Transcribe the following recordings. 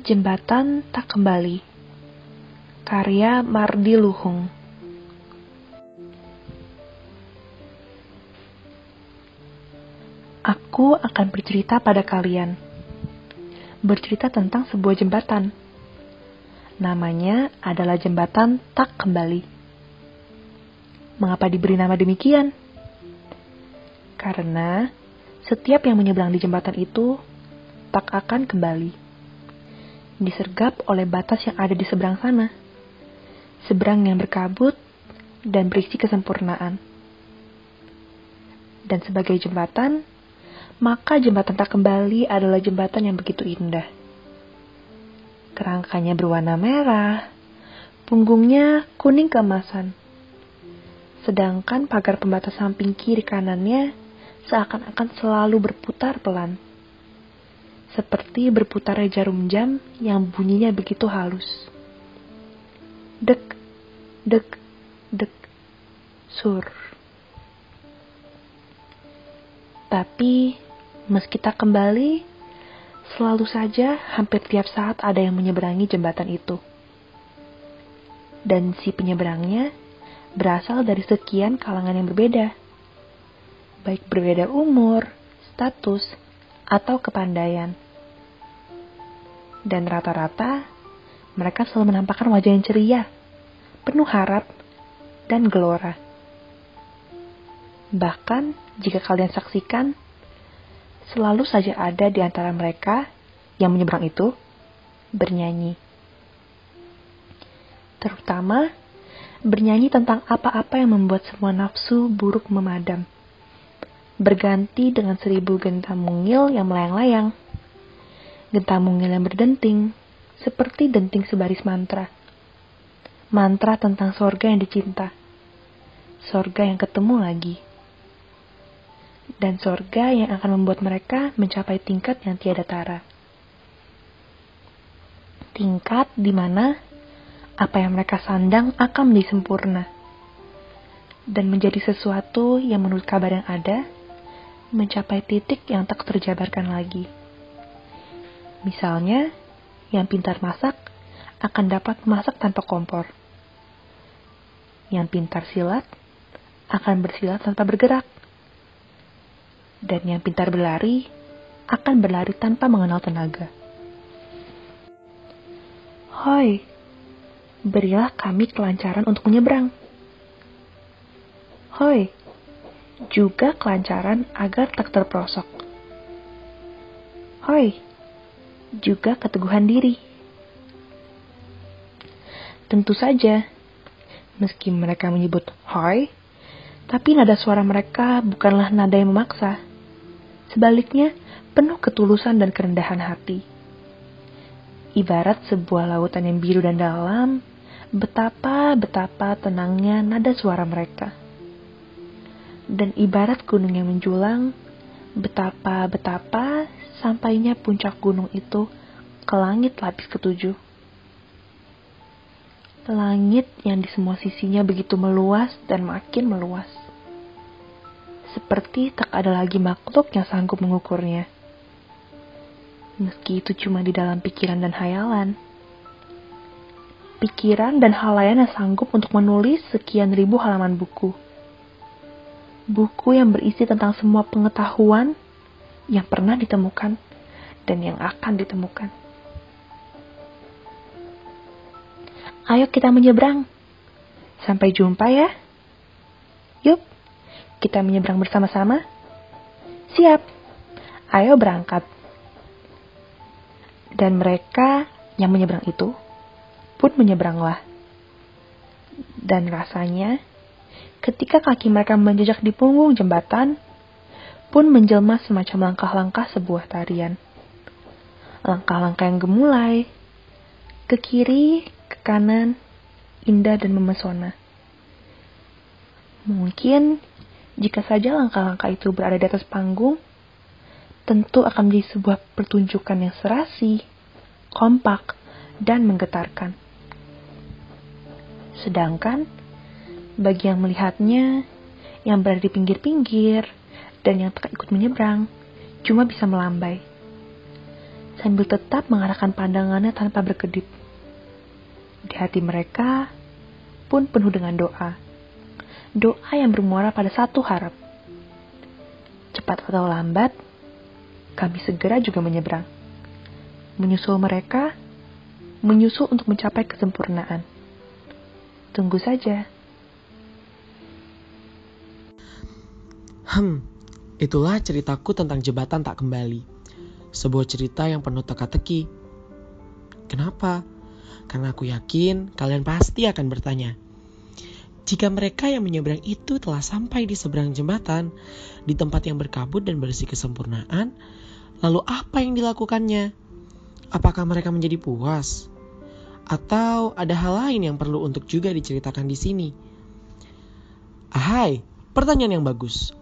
Jembatan Tak Kembali. Karya Mardi Luhung. Aku akan bercerita pada kalian. Bercerita tentang sebuah jembatan. Namanya adalah Jembatan Tak Kembali. Mengapa diberi nama demikian? Karena setiap yang menyeberang di jembatan itu tak akan kembali disergap oleh batas yang ada di seberang sana. Seberang yang berkabut dan berisi kesempurnaan. Dan sebagai jembatan, maka jembatan tak kembali adalah jembatan yang begitu indah. Kerangkanya berwarna merah, punggungnya kuning keemasan. Sedangkan pagar pembatas samping kiri kanannya seakan-akan selalu berputar pelan seperti berputarnya jarum jam yang bunyinya begitu halus. Dek, dek, dek, sur. Tapi, meski tak kembali, selalu saja hampir tiap saat ada yang menyeberangi jembatan itu. Dan si penyeberangnya berasal dari sekian kalangan yang berbeda. Baik berbeda umur, status, atau kepandaian. Dan rata-rata, mereka selalu menampakkan wajah yang ceria, penuh harap, dan gelora. Bahkan, jika kalian saksikan, selalu saja ada di antara mereka yang menyeberang itu bernyanyi. Terutama, bernyanyi tentang apa-apa yang membuat semua nafsu buruk memadam berganti dengan seribu gentam mungil yang melayang-layang. Gentam mungil yang berdenting, seperti denting sebaris mantra. Mantra tentang sorga yang dicinta. Sorga yang ketemu lagi. Dan sorga yang akan membuat mereka mencapai tingkat yang tiada tara. Tingkat di mana apa yang mereka sandang akan menjadi sempurna dan menjadi sesuatu yang menurut kabar yang ada mencapai titik yang tak terjabarkan lagi. Misalnya, yang pintar masak akan dapat masak tanpa kompor. Yang pintar silat akan bersilat tanpa bergerak. Dan yang pintar berlari akan berlari tanpa mengenal tenaga. Hoi, berilah kami kelancaran untuk menyeberang. Hoi, juga kelancaran agar tak terprosok. Hoi, juga keteguhan diri. Tentu saja, meski mereka menyebut hoi, tapi nada suara mereka bukanlah nada yang memaksa. Sebaliknya, penuh ketulusan dan kerendahan hati. Ibarat sebuah lautan yang biru dan dalam, betapa-betapa tenangnya nada suara mereka dan ibarat gunung yang menjulang, betapa-betapa sampainya puncak gunung itu ke langit lapis ketujuh. Langit yang di semua sisinya begitu meluas dan makin meluas. Seperti tak ada lagi makhluk yang sanggup mengukurnya. Meski itu cuma di dalam pikiran dan hayalan. Pikiran dan halayan yang sanggup untuk menulis sekian ribu halaman buku buku yang berisi tentang semua pengetahuan yang pernah ditemukan dan yang akan ditemukan. Ayo kita menyeberang. Sampai jumpa ya. Yuk, kita menyeberang bersama-sama. Siap. Ayo berangkat. Dan mereka yang menyeberang itu pun menyeberanglah. Dan rasanya ketika kaki mereka menjejak di punggung jembatan, pun menjelma semacam langkah-langkah sebuah tarian. Langkah-langkah yang gemulai, ke kiri, ke kanan, indah dan memesona. Mungkin jika saja langkah-langkah itu berada di atas panggung, tentu akan menjadi sebuah pertunjukan yang serasi, kompak, dan menggetarkan. Sedangkan bagi yang melihatnya, yang berada di pinggir-pinggir, dan yang tak ikut menyeberang, cuma bisa melambai. sambil tetap mengarahkan pandangannya tanpa berkedip. Di hati mereka pun penuh dengan doa. Doa yang bermuara pada satu harap. Cepat atau lambat, kami segera juga menyeberang. Menyusul mereka, menyusul untuk mencapai kesempurnaan. Tunggu saja. Hmm, itulah ceritaku tentang jembatan tak kembali. Sebuah cerita yang penuh teka-teki. Kenapa? Karena aku yakin kalian pasti akan bertanya. Jika mereka yang menyeberang itu telah sampai di seberang jembatan, di tempat yang berkabut dan bersih kesempurnaan, lalu apa yang dilakukannya? Apakah mereka menjadi puas? Atau ada hal lain yang perlu untuk juga diceritakan di sini? Ahai, pertanyaan yang bagus.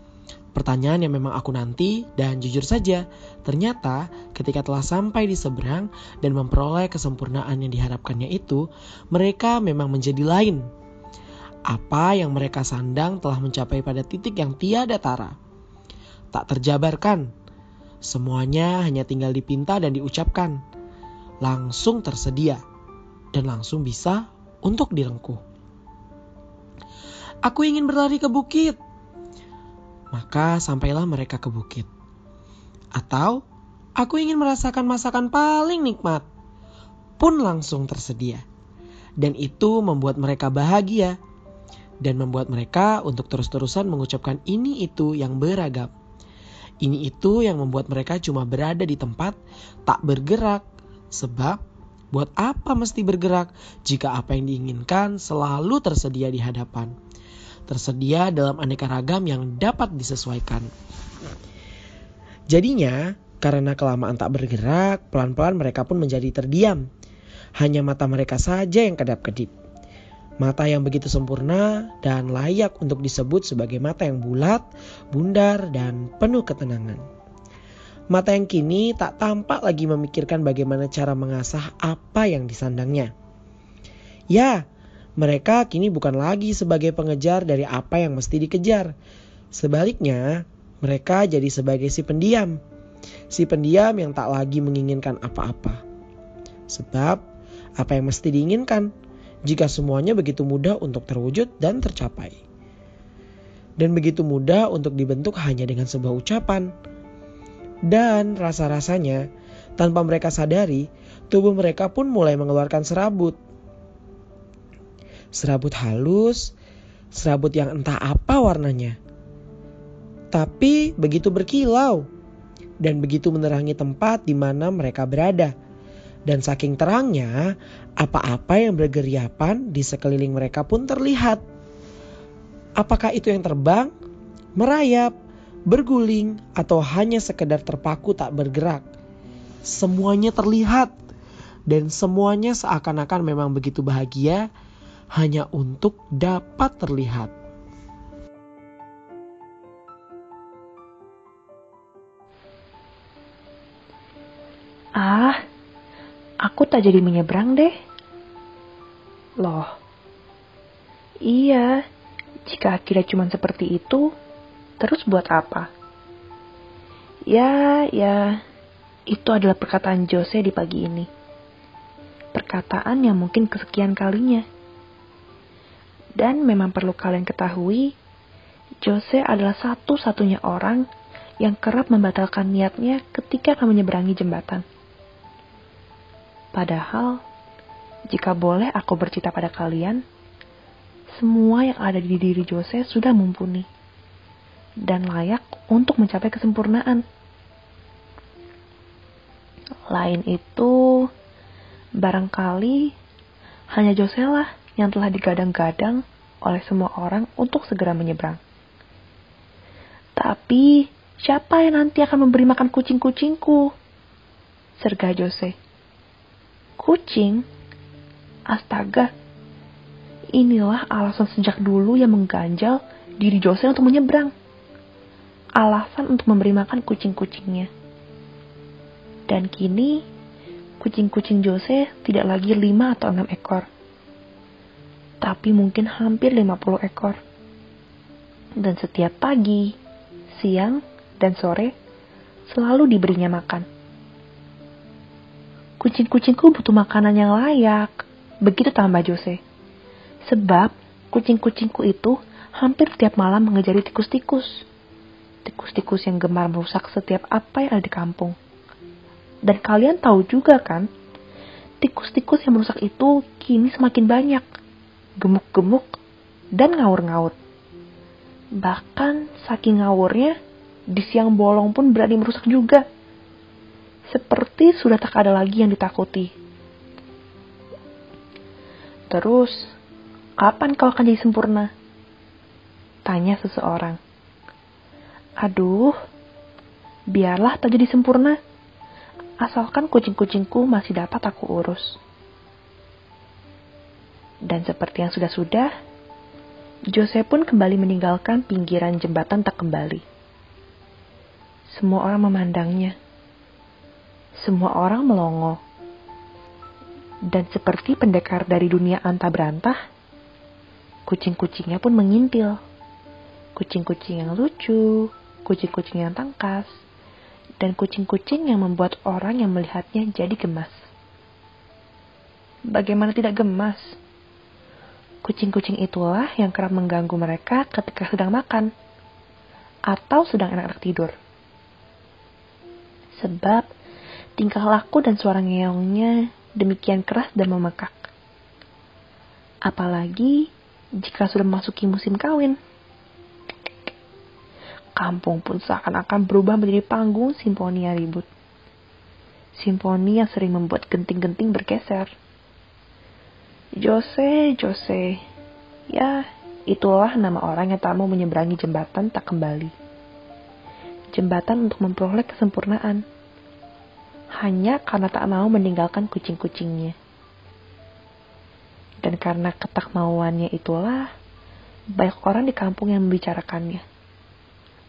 Pertanyaan yang memang aku nanti dan jujur saja, ternyata ketika telah sampai di seberang dan memperoleh kesempurnaan yang diharapkannya itu, mereka memang menjadi lain. Apa yang mereka sandang telah mencapai pada titik yang tiada tara. Tak terjabarkan. Semuanya hanya tinggal dipinta dan diucapkan. Langsung tersedia dan langsung bisa untuk direngkuh. Aku ingin berlari ke bukit, maka sampailah mereka ke bukit. Atau aku ingin merasakan masakan paling nikmat, pun langsung tersedia. Dan itu membuat mereka bahagia dan membuat mereka untuk terus-terusan mengucapkan ini itu yang beragam. Ini itu yang membuat mereka cuma berada di tempat tak bergerak sebab buat apa mesti bergerak jika apa yang diinginkan selalu tersedia di hadapan tersedia dalam aneka ragam yang dapat disesuaikan. Jadinya, karena kelamaan tak bergerak, pelan-pelan mereka pun menjadi terdiam. Hanya mata mereka saja yang kedap-kedip. Mata yang begitu sempurna dan layak untuk disebut sebagai mata yang bulat, bundar, dan penuh ketenangan. Mata yang kini tak tampak lagi memikirkan bagaimana cara mengasah apa yang disandangnya. Ya, mereka kini bukan lagi sebagai pengejar dari apa yang mesti dikejar. Sebaliknya, mereka jadi sebagai si pendiam. Si pendiam yang tak lagi menginginkan apa-apa. Sebab, apa yang mesti diinginkan jika semuanya begitu mudah untuk terwujud dan tercapai. Dan begitu mudah untuk dibentuk hanya dengan sebuah ucapan. Dan rasa-rasanya, tanpa mereka sadari, tubuh mereka pun mulai mengeluarkan serabut serabut halus, serabut yang entah apa warnanya. Tapi begitu berkilau dan begitu menerangi tempat di mana mereka berada. Dan saking terangnya, apa-apa yang bergeriapan di sekeliling mereka pun terlihat. Apakah itu yang terbang, merayap, berguling, atau hanya sekedar terpaku tak bergerak? Semuanya terlihat dan semuanya seakan-akan memang begitu bahagia hanya untuk dapat terlihat. Ah, aku tak jadi menyeberang deh. Loh, iya, jika akhirnya cuma seperti itu, terus buat apa? Ya, ya, itu adalah perkataan Jose di pagi ini. Perkataan yang mungkin kesekian kalinya dan memang perlu kalian ketahui, Jose adalah satu-satunya orang yang kerap membatalkan niatnya ketika akan menyeberangi jembatan. Padahal, jika boleh aku bercita pada kalian, semua yang ada di diri Jose sudah mumpuni dan layak untuk mencapai kesempurnaan. Lain itu, barangkali hanya Jose lah yang telah digadang-gadang oleh semua orang untuk segera menyeberang. Tapi, siapa yang nanti akan memberi makan kucing-kucingku? Serga Jose. Kucing? Astaga. Inilah alasan sejak dulu yang mengganjal diri Jose untuk menyeberang. Alasan untuk memberi makan kucing-kucingnya. Dan kini, kucing-kucing Jose tidak lagi lima atau enam ekor tapi mungkin hampir 50 ekor. Dan setiap pagi, siang, dan sore selalu diberinya makan. Kucing-kucingku butuh makanan yang layak. Begitu tambah Jose. Sebab kucing-kucingku itu hampir tiap malam mengejari tikus-tikus. Tikus-tikus yang gemar merusak setiap apa yang ada di kampung. Dan kalian tahu juga kan, tikus-tikus yang merusak itu kini semakin banyak. Gemuk-gemuk dan ngaur-ngaur. Bahkan saking ngawurnya, di siang bolong pun berani merusak juga. Seperti sudah tak ada lagi yang ditakuti. Terus, kapan kau akan jadi sempurna? Tanya seseorang. Aduh, biarlah tak jadi sempurna. Asalkan kucing-kucingku masih dapat aku urus. Dan seperti yang sudah-sudah, Jose pun kembali meninggalkan pinggiran jembatan tak kembali. Semua orang memandangnya. Semua orang melongo. Dan seperti pendekar dari dunia anta berantah, kucing-kucingnya pun mengintil. Kucing-kucing yang lucu, kucing-kucing yang tangkas, dan kucing-kucing yang membuat orang yang melihatnya jadi gemas. Bagaimana tidak gemas? Kucing-kucing itulah yang kerap mengganggu mereka ketika sedang makan atau sedang enak-enak tidur. Sebab tingkah laku dan suara ngeongnya demikian keras dan memekak. Apalagi jika sudah memasuki musim kawin. Kampung pun seakan-akan berubah menjadi panggung simfoni ribut. Simfoni yang sering membuat genting-genting bergeser Jose, Jose. Ya, itulah nama orang yang tak mau menyeberangi jembatan tak kembali. Jembatan untuk memperoleh kesempurnaan. Hanya karena tak mau meninggalkan kucing-kucingnya. Dan karena ketak mauannya itulah, banyak orang di kampung yang membicarakannya.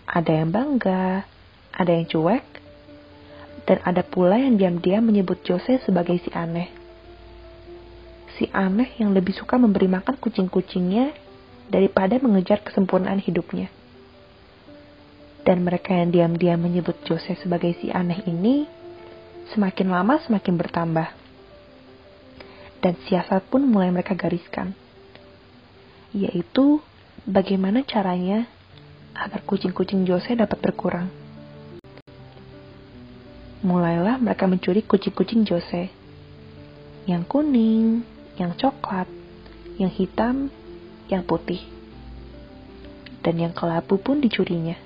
Ada yang bangga, ada yang cuek, dan ada pula yang diam-diam menyebut Jose sebagai si aneh si aneh yang lebih suka memberi makan kucing-kucingnya daripada mengejar kesempurnaan hidupnya. Dan mereka yang diam-diam menyebut Jose sebagai si aneh ini semakin lama semakin bertambah. Dan siasat pun mulai mereka gariskan. Yaitu bagaimana caranya agar kucing-kucing Jose dapat berkurang. Mulailah mereka mencuri kucing-kucing Jose. Yang kuning, yang coklat, yang hitam, yang putih. Dan yang kelabu pun dicurinya.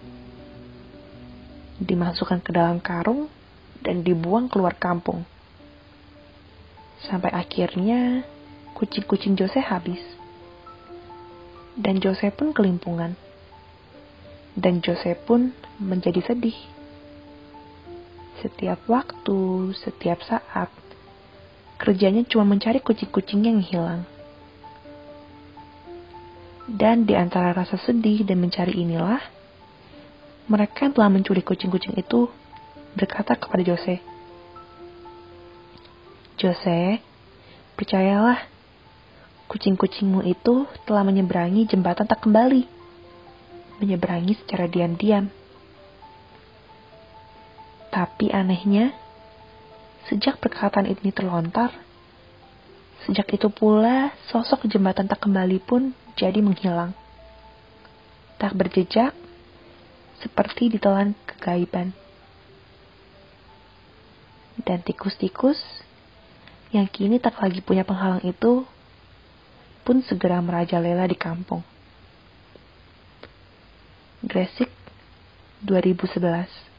Dimasukkan ke dalam karung dan dibuang keluar kampung. Sampai akhirnya kucing-kucing Jose habis. Dan Jose pun kelimpungan. Dan Jose pun menjadi sedih. Setiap waktu, setiap saat, kerjanya cuma mencari kucing-kucing yang hilang. Dan di antara rasa sedih dan mencari inilah, mereka yang telah mencuri kucing-kucing itu berkata kepada Jose, Jose, percayalah, kucing-kucingmu itu telah menyeberangi jembatan tak kembali, menyeberangi secara diam-diam. Tapi anehnya, Sejak perkataan ini terlontar, sejak itu pula sosok jembatan tak kembali pun jadi menghilang. Tak berjejak, seperti ditelan kegaiban. Dan tikus-tikus yang kini tak lagi punya penghalang itu pun segera merajalela di kampung. Gresik 2011